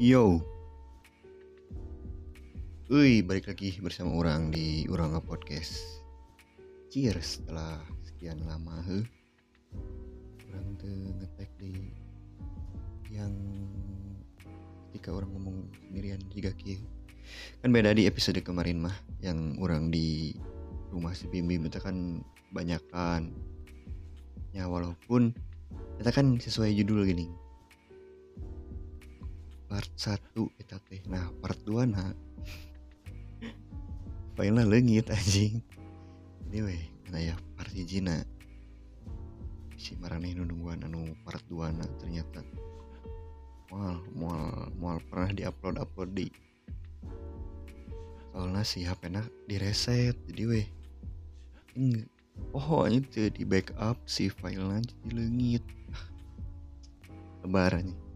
Yo. Wih, balik lagi bersama orang di Uranga Podcast. Cheers setelah sekian lama, he. Orang tuh ngetek di yang ketika orang ngomong sendirian juga kia. Kan beda di episode kemarin mah yang orang di rumah si Bim Bim kan banyak kan. Ya walaupun kita kan sesuai judul gini part 1 eta teh. Nah part 2 nah. Filenya leungit anjing. Weh nah ya part hijina si marane nu nungguan anu part 2 na ternyata. Mual mual mual pernah diupload upload di soalnya si HP nak direset jadi weh. Oh itu di backup si filenya jadi leungit. Lebaran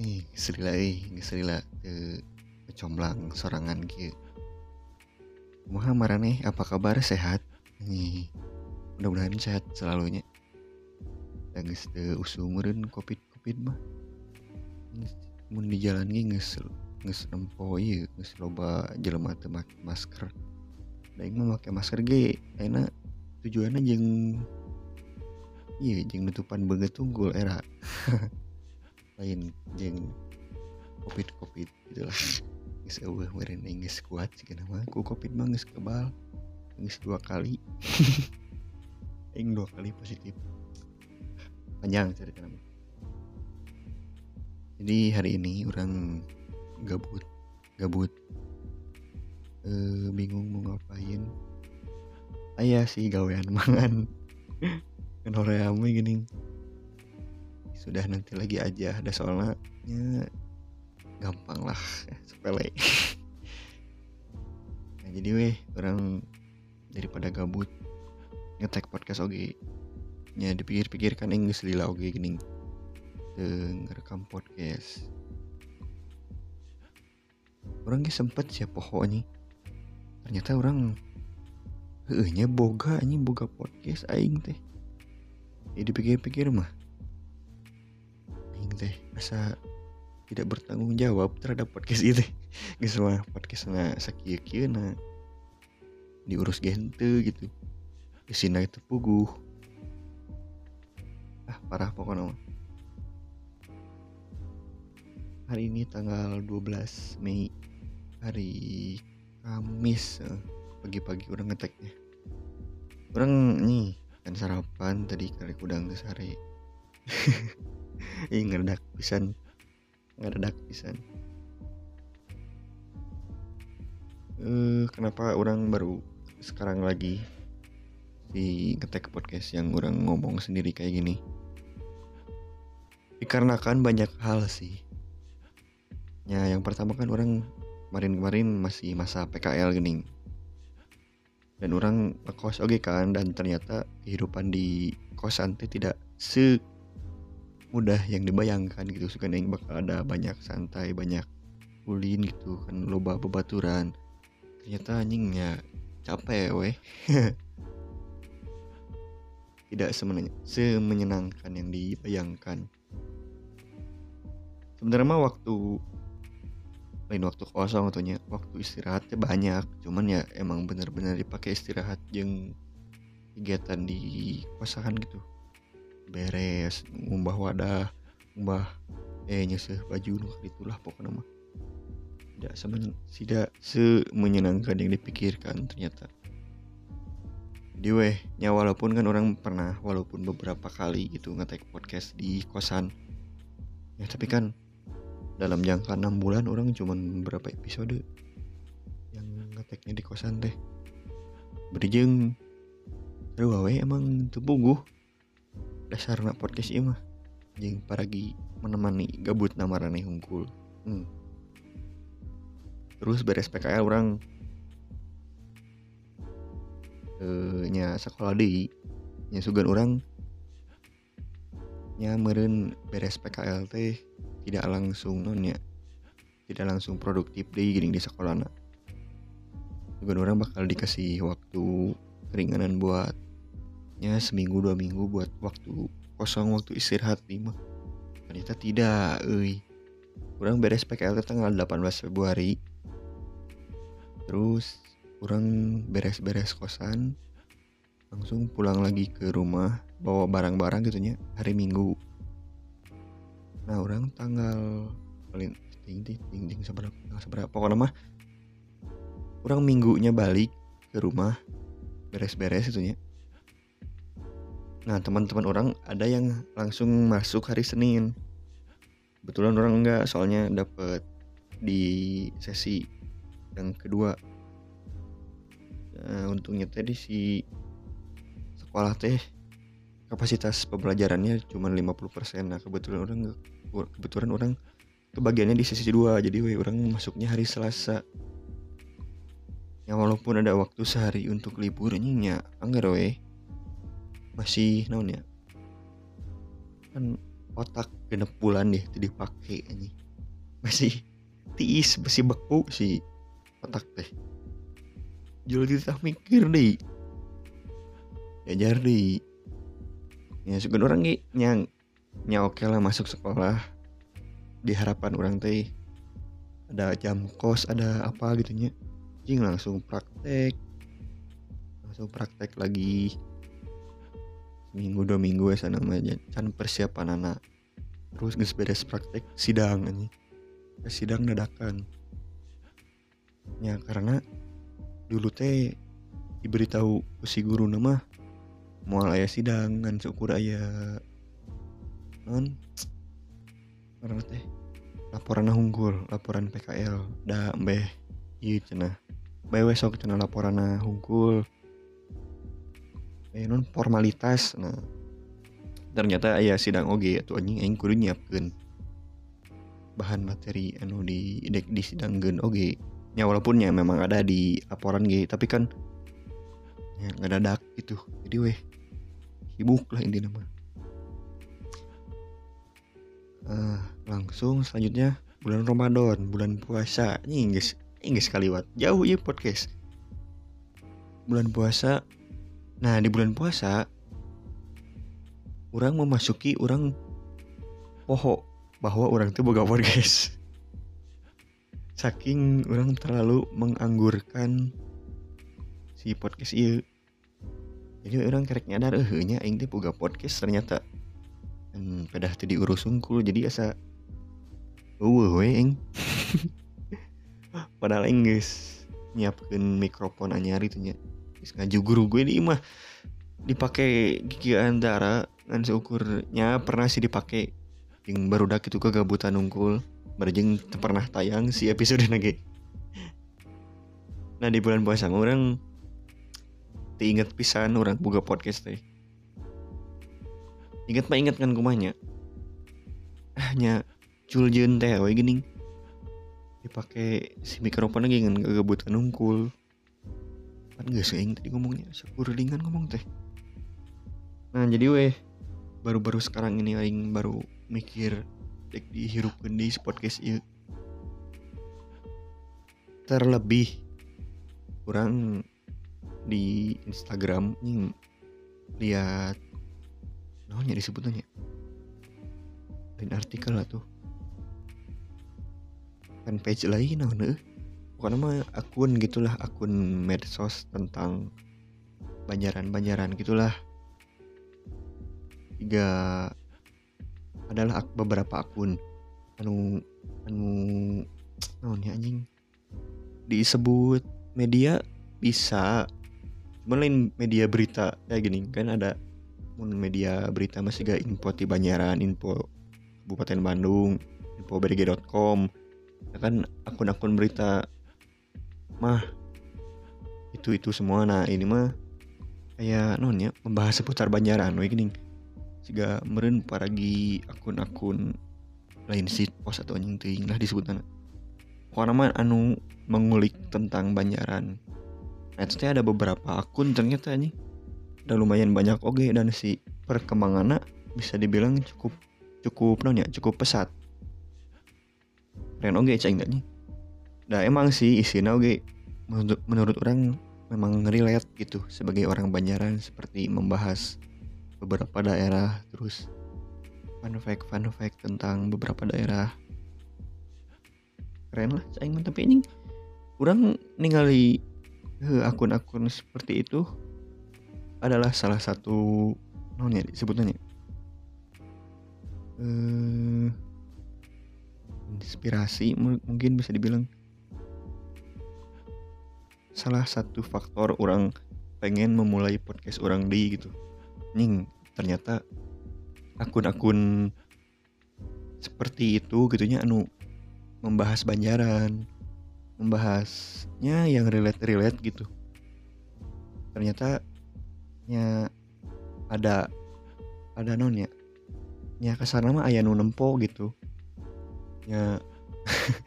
nih selila eh selila ke kecomblang sorangan kieu Kumaha marane apa kabar? Sehat? Nih mudah-mudahan sehat selalunya. Dan geus teu usul meureun covid covid mah mun di jalan ge geus geus nempo ieu geus loba jelema teu make masker. Da aing mah make masker ge ayeuna tujuanna jeung iya jeung nutupan beungeut tunggul era lain jeung covid covid lah. Geus eueuh meureun aing geus kuat cenah mah ku covid geus kebal geus dua kali. Aing dua kali positif. Panjang cerita nama. Jadi hari ini orang gabut gabut. Eh bingung mau ngapain. Ayah sih gawean mangan. Kan horeame gini sudah nanti lagi aja. Ada soalnya ya, gampang lah sepele. Nah, jadi weh orang daripada gabut ngetek podcast oge. Nya dipikir-pikir kan Inggris lila oge gini. Ngerekam podcast. Orang ge sempet sih pokoknya ternyata orang heuhnya boga anjing boga podcast aing teh. Ya dipikir-pikir mah teh asa tidak bertanggung jawab terhadap podcast itu. Geus mah podcastna sakieu-kieu diurus gente gitu. Isina itu puguh. Ah parah pokoknya hari ini tanggal 12 Mei hari Kamis eh, pagi-pagi orang ngeteknya. Orang nih kan sarapan tadi kali udang ke sare ih ngeredak pisan. Ngeredak pisan. Eh kenapa orang baru sekarang lagi di ngetek podcast yang orang ngomong sendiri kayak gini? Dikarenakan banyak hal sih. Ya yang pertama kan orang kemarin-kemarin masih masa PKL gini. Dan orang ngekos oke kan? Dan ternyata kehidupan di kosan teh tidak semudah yang dibayangkan gitu. Suka yang bakal ada banyak santai banyak ulin gitu kan loba bebaturan. Ternyata anjingnya capek weh. Tidak semenye- semenyenangkan yang dibayangkan. Sebenarnya mah waktu lain waktu kosong atunya waktu istirahatnya banyak. Cuman ya emang bener-bener dipakai istirahat yang kegiatan di gitu beres ngumbah wadah ngumbah eh nyeseh baju nu itulah pokoknya mah. Tidak semen, tidak semenyenangkan yang dipikirkan ternyata. Jadi weh ya walaupun kan orang pernah walaupun beberapa kali gitu ngetek podcast di kosan. Ya tapi kan dalam jangka enam bulan orang cuman berapa episode yang ngeteknya di kosan teh. Berjeng. Aduh wae emang tepuguh dasar nak podcast ieu mah. Jeung paragi menemani gabut nama raneh hungkul. Hmm. terus beres PKL orang. Eh nya sekolah deui nya sugan orang. Nya meureun beres PKL teh tidak langsung non ya tidak langsung produktif deh gini di sekolah nak. Juga orang bakal dikasih waktu keringanan buat ya seminggu dua minggu buat waktu kosong waktu istirahat lima. Ternyata tidak euy. Kurang beres PKL tanggal 18 Februari. Terus kurang beres-beres kosan. Langsung pulang lagi ke rumah bawa barang-barang gitunya hari Minggu. Nah orang tanggal paling ting ting ting seberapa seberapa pokoknya mah orang minggunya balik ke rumah beres-beres itunya nah teman-teman orang ada yang langsung masuk hari Senin. Kebetulan orang enggak soalnya dapet di sesi yang kedua. Nah, untungnya tadi si sekolah teh kapasitas pembelajarannya cuma 50% nah kebetulan orang kebetulan orang kebagiannya di sesi dua jadi we orang masuknya hari Selasa. Ya walaupun ada waktu sehari untuk liburnya nya anggar we masih naon ya? Kan otak genep bulan deh tidak dipakai ini masih tiis masih beku si otak teh. Jual kita mikir deh. Ya jadi ya suka orang nih nyang nya oke lah masuk sekolah. Di harapan orang teh ada jam kos ada apa gitu nya. Jing langsung praktek. Langsung praktek lagi minggu dua minggu ya sana namanya. Kan persiapan anak. Terus nggak beres praktek sidang ini sidang dadakan. Ya karena dulu teh diberitahu si guru nama mau ayah sidang kan syukur ayah non karena teh laporan hunggul laporan PKL dah mbeh. Iya cina bae sok cina laporan hunggul eh non formalitas nah ternyata ayah sidang oge atau anjing aing kudu nyiapkeun bahan materi anu di dek di sidang gen oge. Ya walaupun ya memang ada di laporan ge tapi kan ya nggak dadak gitu. Jadi weh sibuk lah ini nama uh, langsung selanjutnya bulan Ramadan bulan puasa. Ini Inggris Inggris wat jauh ya podcast. Bulan puasa Nah di bulan puasa orang memasuki orang poho bahwa orang itu boga podcast. Saking orang terlalu menganggurkan si podcast iya. Jadi orang kerek nyadar eh nya aing boga podcast ternyata. Dan pada tadi diurus sungkul jadi asa eueuh we aing. Padahal aing geus mikrofon anyar itu nya Ngaju guru gue ini mah. Dipakai gigi antara kan seukurnya pernah sih dipakai. Yang baru dak itu kegabutan nungkul berjeng pernah tayang si episode nage nah di bulan puasa orang diinget pisan orang buka podcast teh. Inget mah inget kan kumanya ahnya culjen teh we gini dipakai si mikrofon lagi kan kegabutan nungkul kan gak sih tadi ngomongnya. Ringan ngomong teh. Nah jadi weh baru-baru sekarang ini aing baru mikir dek dihirup di podcast ini terlebih kurang di Instagram ini lihat namanya disebutnya lain artikel lah tuh. Fanpage lain nah bukan nama akun gitulah akun medsos tentang banjaran-banjaran gitulah. Tiga adalah beberapa akun. Anu anu naon ya anjing? Disebut media bisa cuma lain media berita kayak gini. Kan ada media berita masih gak info di Banjaran info Kabupaten Bandung info bdg.com ya kan akun-akun berita mah itu itu semua. Nah ini mah kayak non ya membahas seputar Banjaran we gini jika meren paragi akun-akun lain sit pos atau anjing ting lah karena mah anu mengulik tentang Banjaran. Nah itu ada beberapa akun ternyata nih udah lumayan banyak oke. Dan si perkembangannya bisa dibilang cukup cukup non ya cukup pesat. Keren oke ceng nih Nah emang sih isinya oke menurut, menurut orang memang relate gitu sebagai orang Banjaran seperti membahas beberapa daerah terus fun fact fun fact tentang beberapa daerah. Keren lah aing mah tapi anjing orang ningali eh, akun-akun seperti itu adalah salah satu namanya disebutnya eh inspirasi mu- mungkin bisa dibilang salah satu faktor orang pengen memulai podcast orang di gitu. Ning ternyata akun-akun seperti itu gitunya anu membahas Banjaran membahasnya yang relate relate gitu. Ternyata nya ada ada non ya nya ke sana mah aya nu nempo gitu. Ya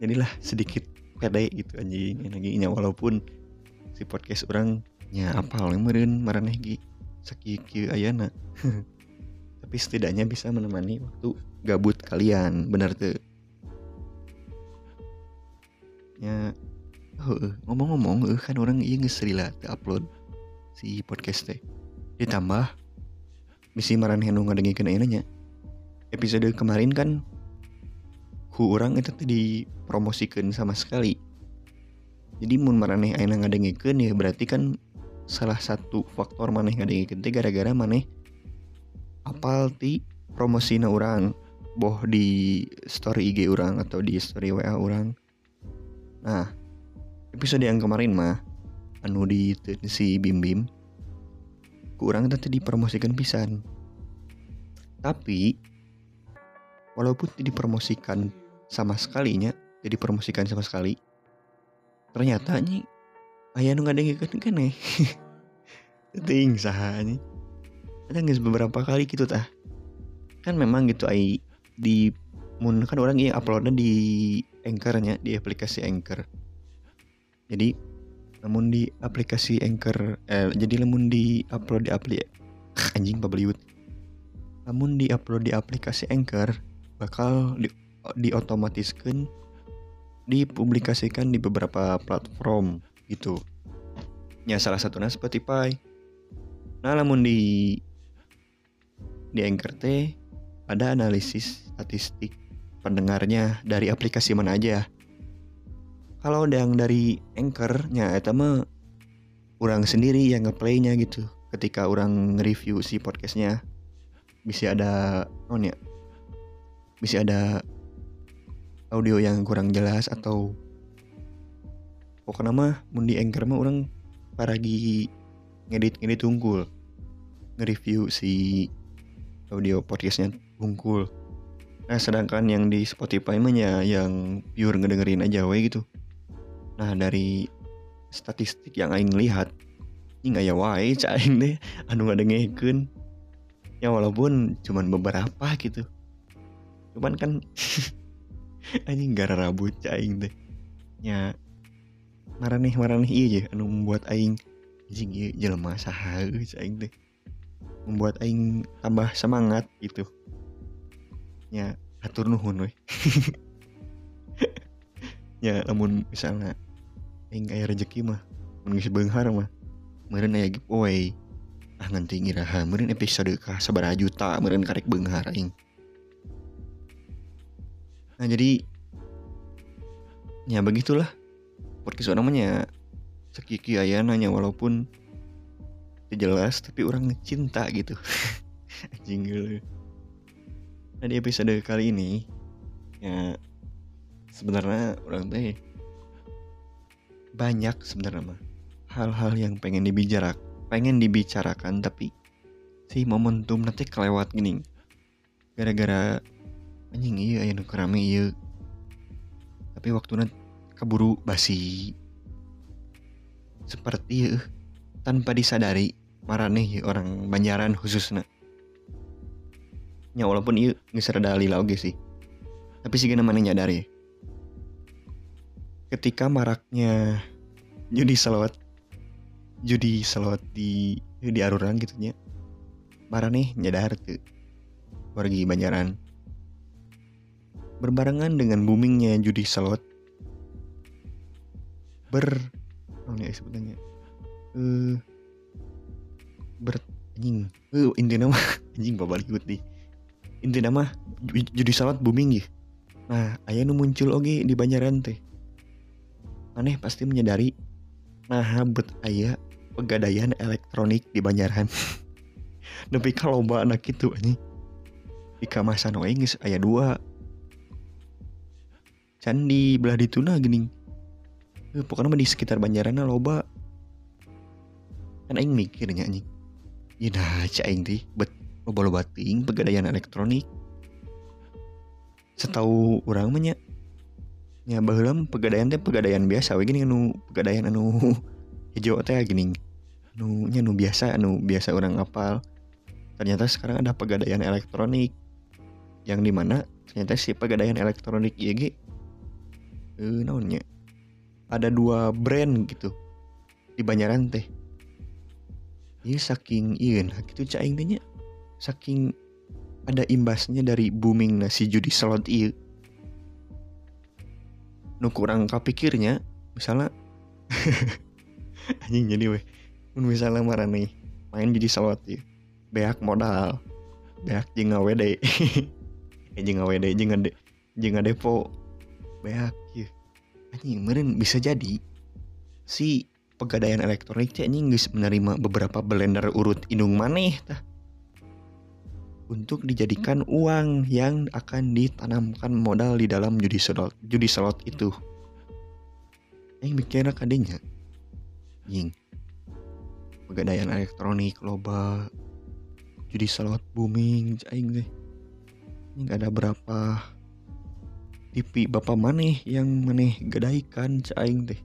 jadilah sedikit pede gitu anjing lagi nya walaupun si podcast orang nya apal meureun maraneh gi sakieu ayana. Tapi setidaknya bisa menemani waktu gabut kalian benar tuh ya heueuh, ngomong-ngomong kan orang iya geus rila teu upload si podcast teh. Ditambah misi maraneh nu ngadengikeun ayeuna nya. Episode kemarin kan ku orang itu tuh dipromosikan sama sekali. Jadi mun maraneh ayeuna ngadengikeun ya berarti kan salah satu faktor maneh ngadengikeun teh gara-gara maneh apal ti promosina orang boh di story IG orang atau di story WA orang nah episode yang kemarin mah anu di si Bim Bim ku orang teh dipromosikan pisan. Tapi walaupun dipromosikan sama sekalinya jadi promosikan sama sekali. Ternyata nih ayah nu ngadengikeun keneh ting saha nih ada nggak beberapa kali gitu tah. Kan memang gitu ai di mun kan orang yang uploadnya di anchornya di aplikasi anchor. Jadi namun di aplikasi anchor eh, jadi namun di upload di apli anjing pabeliut namun di upload di aplikasi anchor bakal di diotomatiskan dipublikasikan di beberapa platform gitu. Ya salah satunya Spotify. Nah namun di di Anchor teh ada analisis statistik pendengarnya dari aplikasi mana aja. Kalau yang dari Anchor-nya itu mah orang sendiri yang ngeplaynya gitu. Ketika orang nge-review si podcastnya bisa ada non ya bisa ada audio yang kurang jelas atau pokoknya mah mun di Anchor mah orang paragi ngedit ngedit unggul. Nge-review si audio podcastnya unggul. Nah sedangkan yang di Spotify mah ya yang pure ngedengerin aja we gitu. Nah dari statistik yang aing lihat ini nggak ya wae cak aing deh. Anu ngadengikeun ya walaupun cuman beberapa gitu. Cuman kan anjing gara rambut aing teh. Nya maraneh maraneh iya je anu membuat aing anjing ieu jelema saha aing teh. Membuat aing tambah semangat gitu. Nya atur nuhun we ya namun misalnya aing aya rezeki mah mun geus beunghar mah meureun aya giveaway. Ah nganti ngiraha meureun episode ka sabaraha juta meureun karek beunghar aing Nah jadi ya begitulah. Podcast orang namanya sekiki ayana nya walaupun jelas tapi orang cinta gitu. Gitu. Nah di episode kali ini ya sebenarnya orang teh banyak sebenarnya mah hal-hal yang pengen dibicarakan pengen dibicarakan tapi si momentum nanti kelewat gini. Gara-gara anjing iya aya nu kerame iya. Tapi waktunya keburu basi. Seperti ya tanpa disadari marane orang Banjaran khususnya. Ya walaupun iya geus rada lila oge sih. Tapi sih gana mana nyadari? Ketika maraknya judi selawat judi selawat di di aruran gitu nya marane nyadar tuh wargi Banjaran berbarengan dengan boomingnya judi slot ber oh nih sebutannya. Eh ber anjing. Eh inti nama anjing babal ikut nih. Inti nama judi slot booming ya nah ayah nu muncul oge di Banjaran teh. Aneh pasti menyadari nah bet ayah pegadaian elektronik di Banjaran tapi kalau mbak anak itu ini di kamasan wae geus aya dua candi belah dituna gini. Eh, pokoknya di sekitar Banjaran loba kan aing mikirnya anjing. Ya nah aing teh bet loba-loba ting pegadaian elektronik. Setahu orang mah nya nya pegadaian teh pegadaian biasa we gini anu pegadaian anu hijau teh gini. Anu nya anu biasa anu biasa orang ngapal. Ternyata sekarang ada pegadaian elektronik. Yang di mana ternyata si pegadaian elektronik IEG eh naonnya ada dua brand gitu. Di Banjaran teh. Iya saking iya nah gitu caing tanya saking ada imbasnya dari booming nasi judi slot iya. Nu kurang kapikirnya misalnya anjing jadi weh. Mun misalnya marah nih main jadi slot iya. Beak modal beak jeung ngawede. Eh jeung ngawede jeung ngade ngadepo beak ieu anjing meureun bisa jadi si pegadaian elektronik teh anjing geus menerima beberapa blender urut indung maneh tah untuk dijadikan uang yang akan ditanamkan modal di dalam judi slot judi slot itu. Yang mikirnya kadinya, ying pegadaian elektronik loba judi slot booming aing. Ini ada berapa TV bapak maneh yang maneh gadaikan aing teh.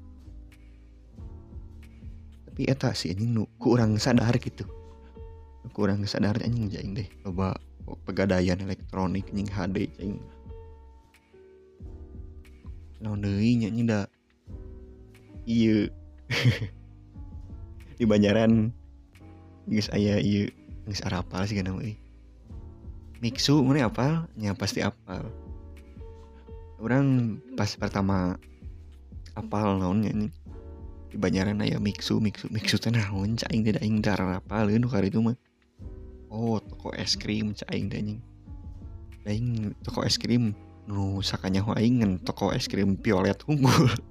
Tapi eta sih anjing nu kurang sadar gitu kurang sadar anjing jaing deh coba pegadaian elektronik anjing HD cing naon deui nya anjing ieu. Di Banjaran geus aya ieu geus arapal sih kana euy Mixu mana apal? Ya pasti apal. Orang pas pertama apal naonnya nih di Banjaran aya Mixu Mixu Mixu teh naon cai tidak aing darah apal nu kali itu mah? Oh toko es krim cak aing anjing. Aing toko es krim nu sakanya aing ngan toko es krim violet unggul.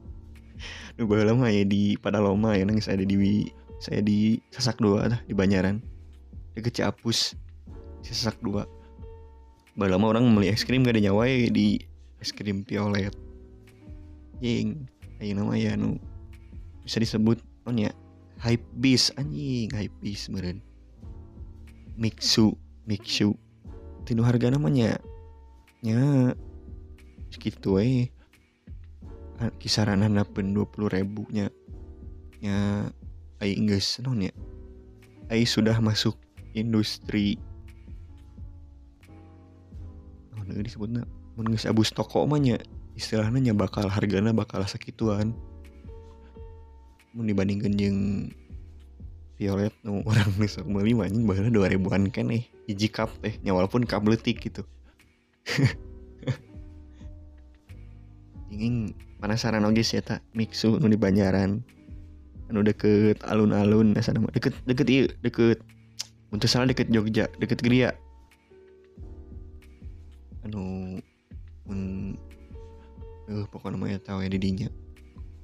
Nu baheula mah ya di pada loma ya nang saya di saya di sasak dua dah di Banjaran deket Ciapus sasak dua. Baheula mah orang beli es krim gak ada nyawa ya di es krim violet jing ayo nama ya nu. Bisa disebut oh ya hype beast anjing hype beast meren Mixu Mixu. Tinu harga namanya? Nya segitu eh kisaran hanapeun dua ribu nya. Nya ai geus non ya? Ai sudah masuk industri. Oh disebutnya mun geus abus toko mah nya istilahnya nya bakal hargana bakal sakituan mun dibandingkan jeung violet nu orang bisa beli anjing baheula dua ribuan kan nih hiji cup teh nya walaupun cup letik gitu. Ingin penasaran oge sih tak mixu nu di Banjaran. Anu deket alun-alun nah sana deket deket iya deket untuk salah deket Jogja deket Gria anu uh, pokoknya namanya tahu ya didinya.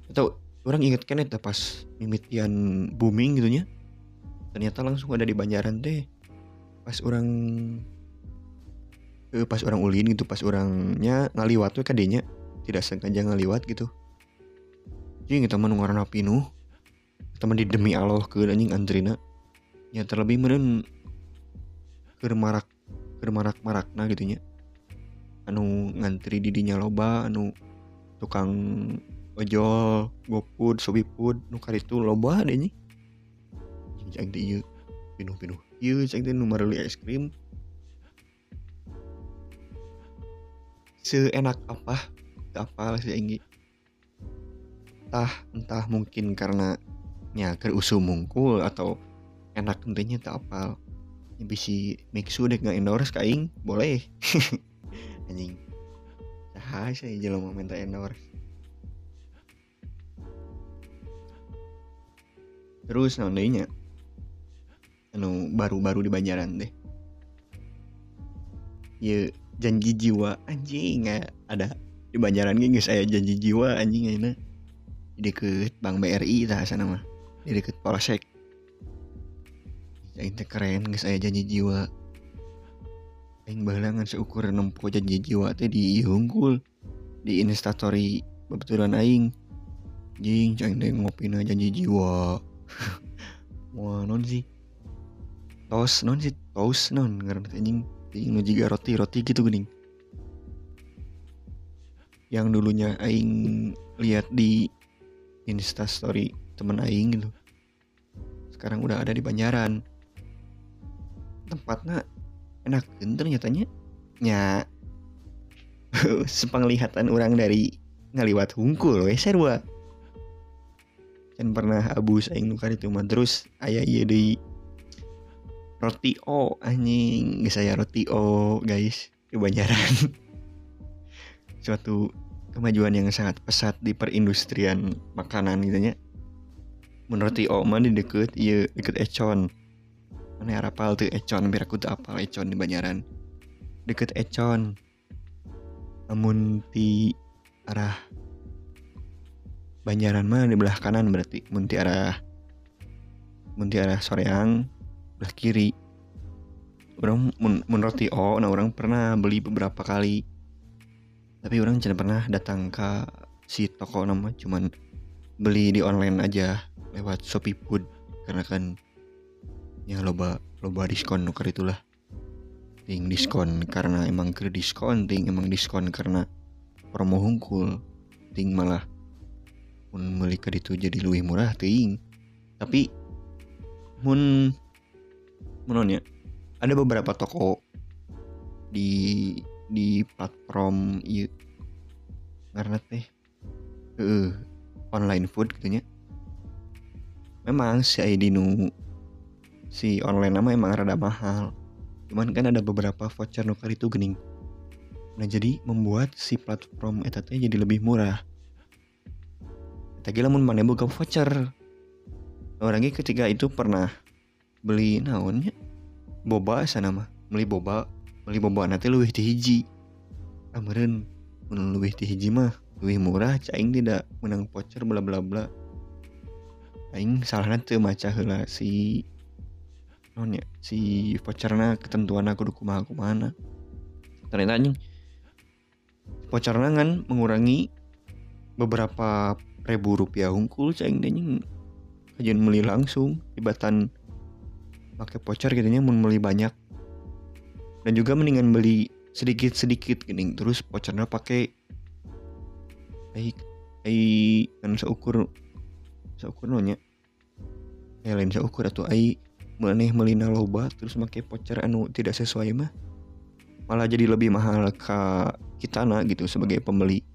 Atau orang inget kan eta pas mimitian booming gitu nya ternyata langsung ada di Banjaran teh. Pas orang eh, pas orang ulin gitu pas orangnya ngaliwat tuh kadenya tidak sengaja ngaliwat gitu. Jadi teman ngaran api nu teman di demi Allah ke anjing antrina ya terlebih meren ke marak ke marak marakna gitu nya. Anu ngantri didinya loba anu tukang ojol gopud sobipud nukar itu loba adanya cang di ieu pinuh-pinuh. Ieu cang teh nu mareli es krim seenak apa apa sih inggi entah entah mungkin karena nya usum mungkul atau enak tentunya tak apa bisa mixu dek nggak endorse kaing boleh. Anjing sah saya jelema minta endorse. Terus nondenya anu baru-baru di Banjaran deh. Ya janji jiwa anjing nggak ada di Banjaran ge saya janji jiwa anjing ayeuna di deket Bank BRI tah sana mah. Di deket Polsek. Teh keren geus aya janji jiwa Aing baheula seukur nempo janji jiwa teh di hungkul di instastory babaturan aing. Jing cang teh ngopina janji jiwa. Wah non sih. Tos non sih. Tos non. Ngaran anjing anjing nu jiga roti roti gitu geuning. Yang dulunya aing lihat di Insta story temen aing gitu. Sekarang udah ada di Banjaran tempatnya enak ternyatanya nya sepenglihatan orang dari ngaliwat hungkul we serwa. Kan pernah abus aing nukar itu mah terus ayah iya di roti o anjing. Geus saya roti o guys di Banjaran. Suatu kemajuan yang sangat pesat di perindustrian makanan gitu nya. Menurut Oma di deket iya deket Econ mana arapal tuh Econ biar aku tuh apal Econ di Banjaran deket Econ. Namun di arah Banjaran mah di belah kanan berarti. Munti arah munti arah Soreang belah kiri. Orang menurut O. Nah orang pernah beli beberapa kali. Tapi orang tidak pernah datang ke si toko nama cuman beli di online aja lewat Shopee Food. Karena kan ya loba loba diskon nuker itulah. Ting diskon karena emang ke diskon ting emang diskon karena promo hungkul ting malah mun beli ke itu jadi lebih murah ting. Tapi mun menonnya ada beberapa toko di di platform iya karena teh uh, online food gitunya. Memang si ID si online nama emang rada mahal. Cuman kan ada beberapa voucher nukar itu gening. Nah jadi membuat si platform etatnya jadi lebih murah. Kita gila mun mana buka voucher? Orangnya ketika itu pernah beli naonnya boba sana mah beli boba. Beli boba nanti lebih di hiji. Kemarin lebih di hiji mah lebih murah caing tidak menang voucher bla bla bla. Aing salah nanti maca hela si non ya si voucherna ketentuan aku duku mah aku mana ternyata anjing voucherna kan mengurangi beberapa ribu rupiah hungkul caing anjing. Kajian beli langsung ibatan pakai voucher gitu nya mau beli banyak. Dan juga mendingan beli sedikit-sedikit gini terus vouchernya pakai ai ai kan seukur seukur nonya ya lain seukur atau ai meneh melina loba terus pakai voucher anu tidak sesuai mah malah jadi lebih mahal ke kita nah gitu sebagai pembeli.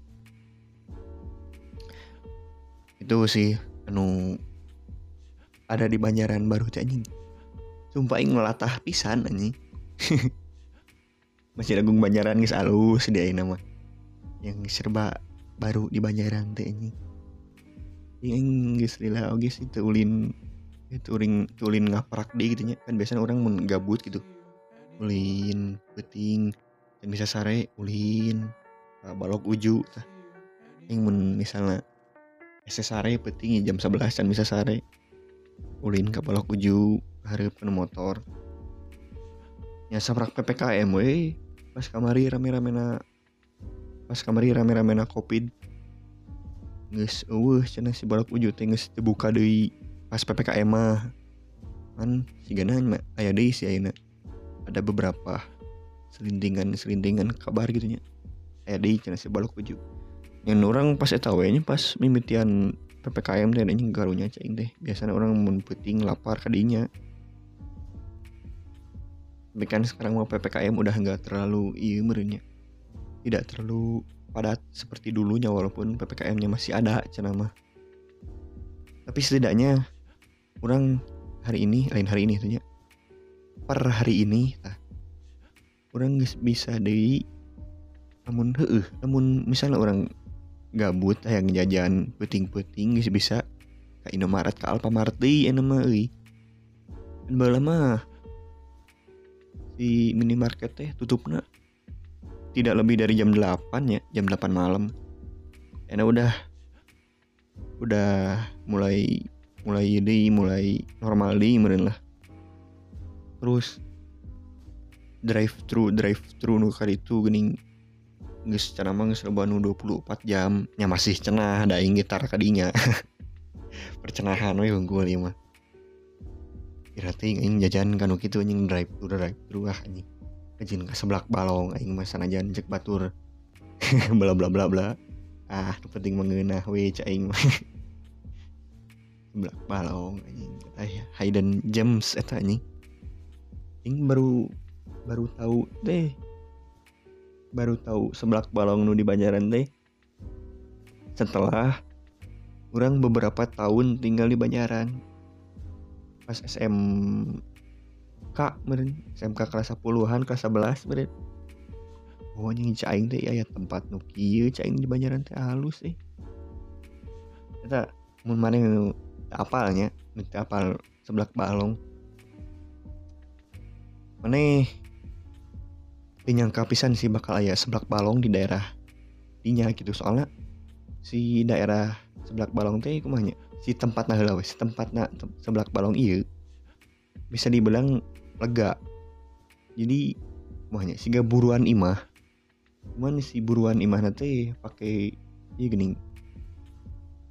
Itu sih anu ada di Banjaran baru anjing. Sumpah ing melatah pisan anjing. Masih Agung Banjaran guys alus dia nama yang serba baru di Banjaran teh ini yang guys lila oke sih ulin itu ring ulin ngaprak deh gitu kan biasanya orang mau gabut gitu. Ulin peting dan bisa sare ulin balok uju tah. Yang mun misalnya ese sare peting jam 11 kan bisa sare. Ulin ke balok uju harap motor. Ya sabrak PPKM weh. Pas kamari rame-rame na pas kamari rame-rame na covid. Nges uh cina si balak ujut nges dibuka pas ppkm mah. Kan si gana ayah deh si ayana ada beberapa selindingan selindingan kabar gitu nya. Deh cina si balak ujut yang orang pas etawenya pas mimitian ppkm dan ini garunya cing deh biasanya orang mun lapar kadinya tapi kan sekarang mau ppkm udah nggak terlalu iya merenya tidak terlalu padat seperti dulunya walaupun ppkm-nya masih ada cenama tapi setidaknya orang hari ini lain hari ini tuhnya per hari ini nah, orang bisa dari namun heeh. Namun misalnya orang gabut yang jajan puting-puting bisa ke Indomaret ke Alfamart deui anu mah dan mah si minimarket teh tutupna tidak lebih dari jam 8 ya jam 8 malam. Karena udah udah mulai mulai ini mulai normal di meren lah. Terus drive thru drive thru nu itu gening geus cenah mah geus loba nu 24 jam. Nya masih cenah da aing gitar kadinya. Percenahan we unggul ieu mah. Kira teh aing jajan kanu kitu anjing drive thru drive thru ah anjing. Kajin ka seblak balong aing mah sanajan cek batur. Bla bla bla bla. Ah penting mengeunah we cai aing seblak balong anjing. Aya hidden gems eta anjing. Aing baru baru tahu deh. Baru tahu seblak balong nu di Banjaran teh setelah orang beberapa tahun tinggal di Banjaran pas SMK meren SMK kelas 10-an kelas 11 meren oh yang caing teh aya tempat nu kieu caing di Banjaran teh halus eh. Eta mun maneh apalnya? Apal seblak balong. Maneh dinyangka pisan sih bakal aya seblak balong di daerah dinya gitu. Soalnya si daerah seblak balong teh kumanya si tempat nah heula si tempat nah seblak balong iya bisa dibilang lega. Jadi kumanya si buruan imah cuman si buruan imah nanti pakai iya gini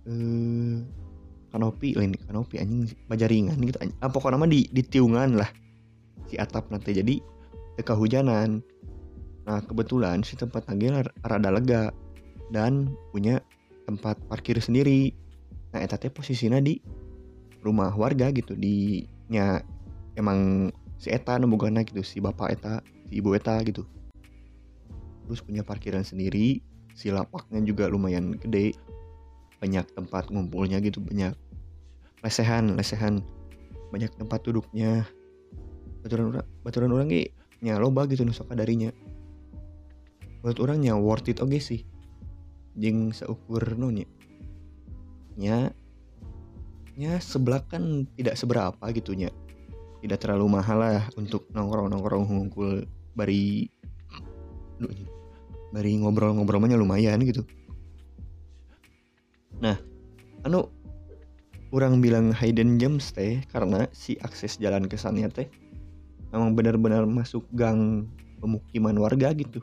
eh kanopi lain kanopi anjing bajaringan gitu anjing. Ah, pokoknya mah di di tiungan lah si atap nanti jadi teka hujanan Nah kebetulan si tempat nagel rada lega dan punya tempat parkir sendiri. Nah etatnya posisinya di rumah warga gitu di nya emang si eta nemugana gitu si bapak eta si ibu eta gitu. Terus punya parkiran sendiri, si lapaknya juga lumayan gede, banyak tempat ngumpulnya gitu banyak lesehan lesehan. Banyak tempat duduknya. Baturan orang baturan orang nya loba gitu nusok darinya. Menurut orangnya worth it oke sih. Jeng seukur nunya nya. Nya sebelah kan tidak seberapa gitunya tidak terlalu mahal lah untuk nongkrong nongkrong ngumpul bari bari ngobrol-ngobrolnya lumayan gitu. Nah anu orang bilang hidden gems teh karena si akses jalan ke sana teh memang benar-benar masuk gang pemukiman warga gitu.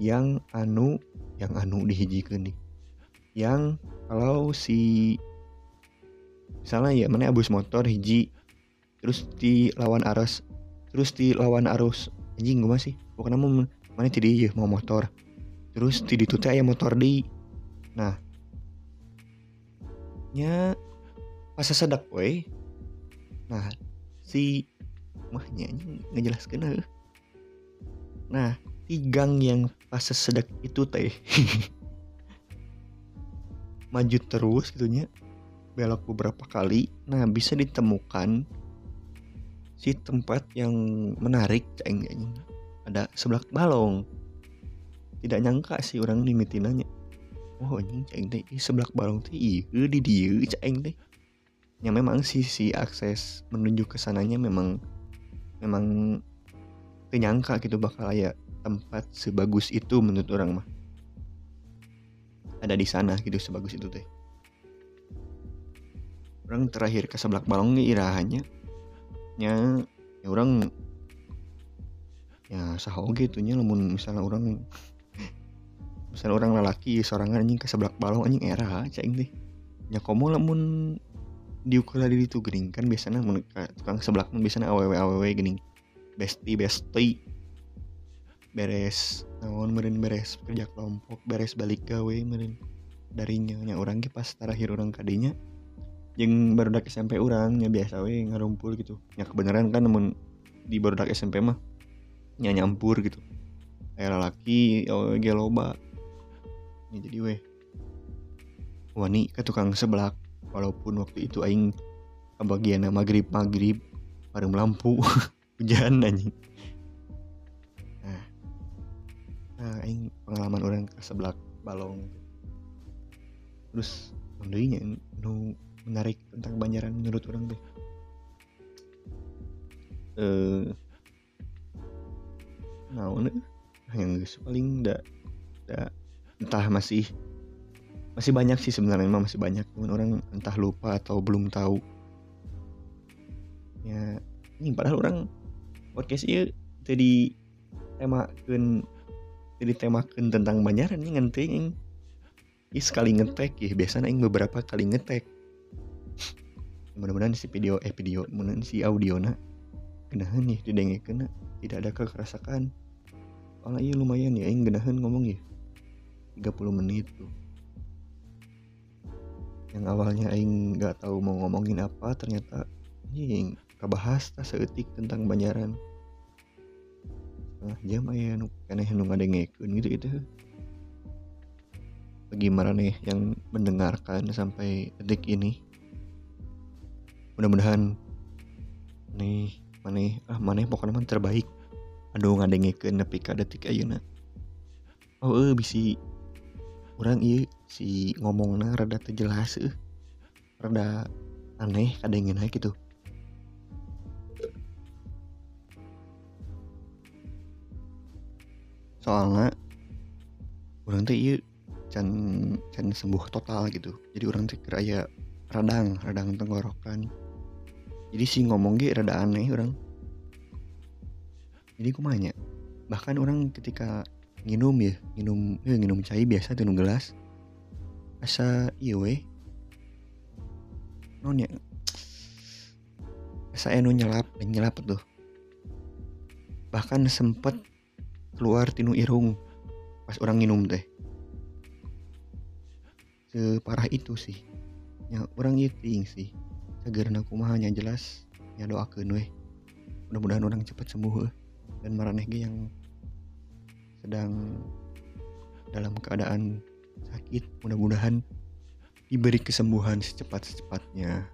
Yang anu yang anu dihijikan nih. Yang kalau si misalnya ya mana abus motor hiji terus di lawan arus terus di lawan arus anjing gue masih pokoknya mau mana tidak ya mau motor. Terus di itu teh motor di. Nah nya pas sedak we nah si mahnya ngejelaskan nah tigang yang pas sesedek itu teh maju terus gitunya belok beberapa kali. Nah bisa ditemukan si tempat yang menarik ada sebelah balong. Tidak nyangka sih orang nimitin nanya oh ini ceng teh. Sebelah balong teh iya di dia ceng teh. Yang memang sih si akses menuju ke sananya memang memang penyangka gitu bakal ya tempat sebagus itu menurut orang mah. Ada di sana gitu sebagus itu teh. Orang terakhir ke sebelah balong irahannya nya ya orang ya sahoge gitu nya misalnya orang misalnya orang lelaki seorang anjing ke sebelah balong anjing era cing teh nya komo lamun diukur dari itu gening kan biasanya tukang sebelah biasanya aww aww gening besti besti. Beres naon meren beres kerja kelompok beres balik gawe meren darinya nya orang ki pas terakhir orang kadinya jeng baru dak SMP orang nya biasa we ngarumpul gitu. Nya kebenaran kan namun di baru dak SMP mah nya nyampur gitu. Kayak laki oh geloba ya jadi we wani ke tukang sebelah walaupun waktu itu aing kebagian maghrib maghrib bareng lampu hujan anjing. Nah. Ini pengalaman orang ke sebelah balong. Terus mendainya nu menarik tentang Banjaran menurut orang deh eh naon yang paling da, da entah masih masih banyak sih sebenarnya memang masih banyak. Cuman orang entah lupa atau belum tahu. Ya ini padahal orang podcast ini jadi temakan jadi temakan tentang banyaran ini ngenting ini sekali ngetek ya biasanya yang beberapa kali ngetek. Mudah-mudahan si video eh video mudah si audio na genahan nih didengar kena tidak ada kekerasakan kalau iya lumayan ya yang genahan ngomong ya 30 menit tuh. Yang awalnya aing nggak tahu mau ngomongin apa ternyata ini kabahas tak seetik tentang banyaran nah jam aya nu keneh nu ngadengekeun gitu gitu bagaimana nih yang mendengarkan sampai detik ini mudah-mudahan nih mana ah mana pokoknya man terbaik. Aduh ngadengekeun nepi ka detik ayeuna. Oh eh bisi orang iya si ngomongnya rada terjelas eh. Rada aneh kadangin aja gitu soalnya orang tuh iya can can sembuh total gitu. Jadi orang tuh kira ya radang radang tenggorokan. Jadi si ngomong gitu rada aneh orang. Jadi kumanya bahkan orang ketika nginum ya nginum ya nginum cai biasa tuh gelas. Asa iya weh. Non ya asa enu nyelap dan nyelap tuh. Bahkan sempet keluar tinu irung pas orang nginum teh. Separah itu sih. Ya orang yiting sih. Segar aku mahanya jelas ya doakan weh. Mudah-mudahan orang cepat sembuh eh. dan maraneh yang sedang dalam keadaan sakit mudah-mudahan diberi kesembuhan secepat-cepatnya.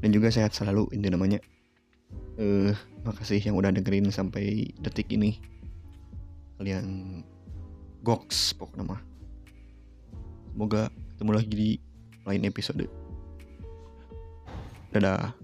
Dan juga sehat selalu ini namanya. Eh uh, makasih yang udah dengerin sampai detik ini. Kalian goks pokoknya mah. Semoga ketemu lagi di lain episode. Dadah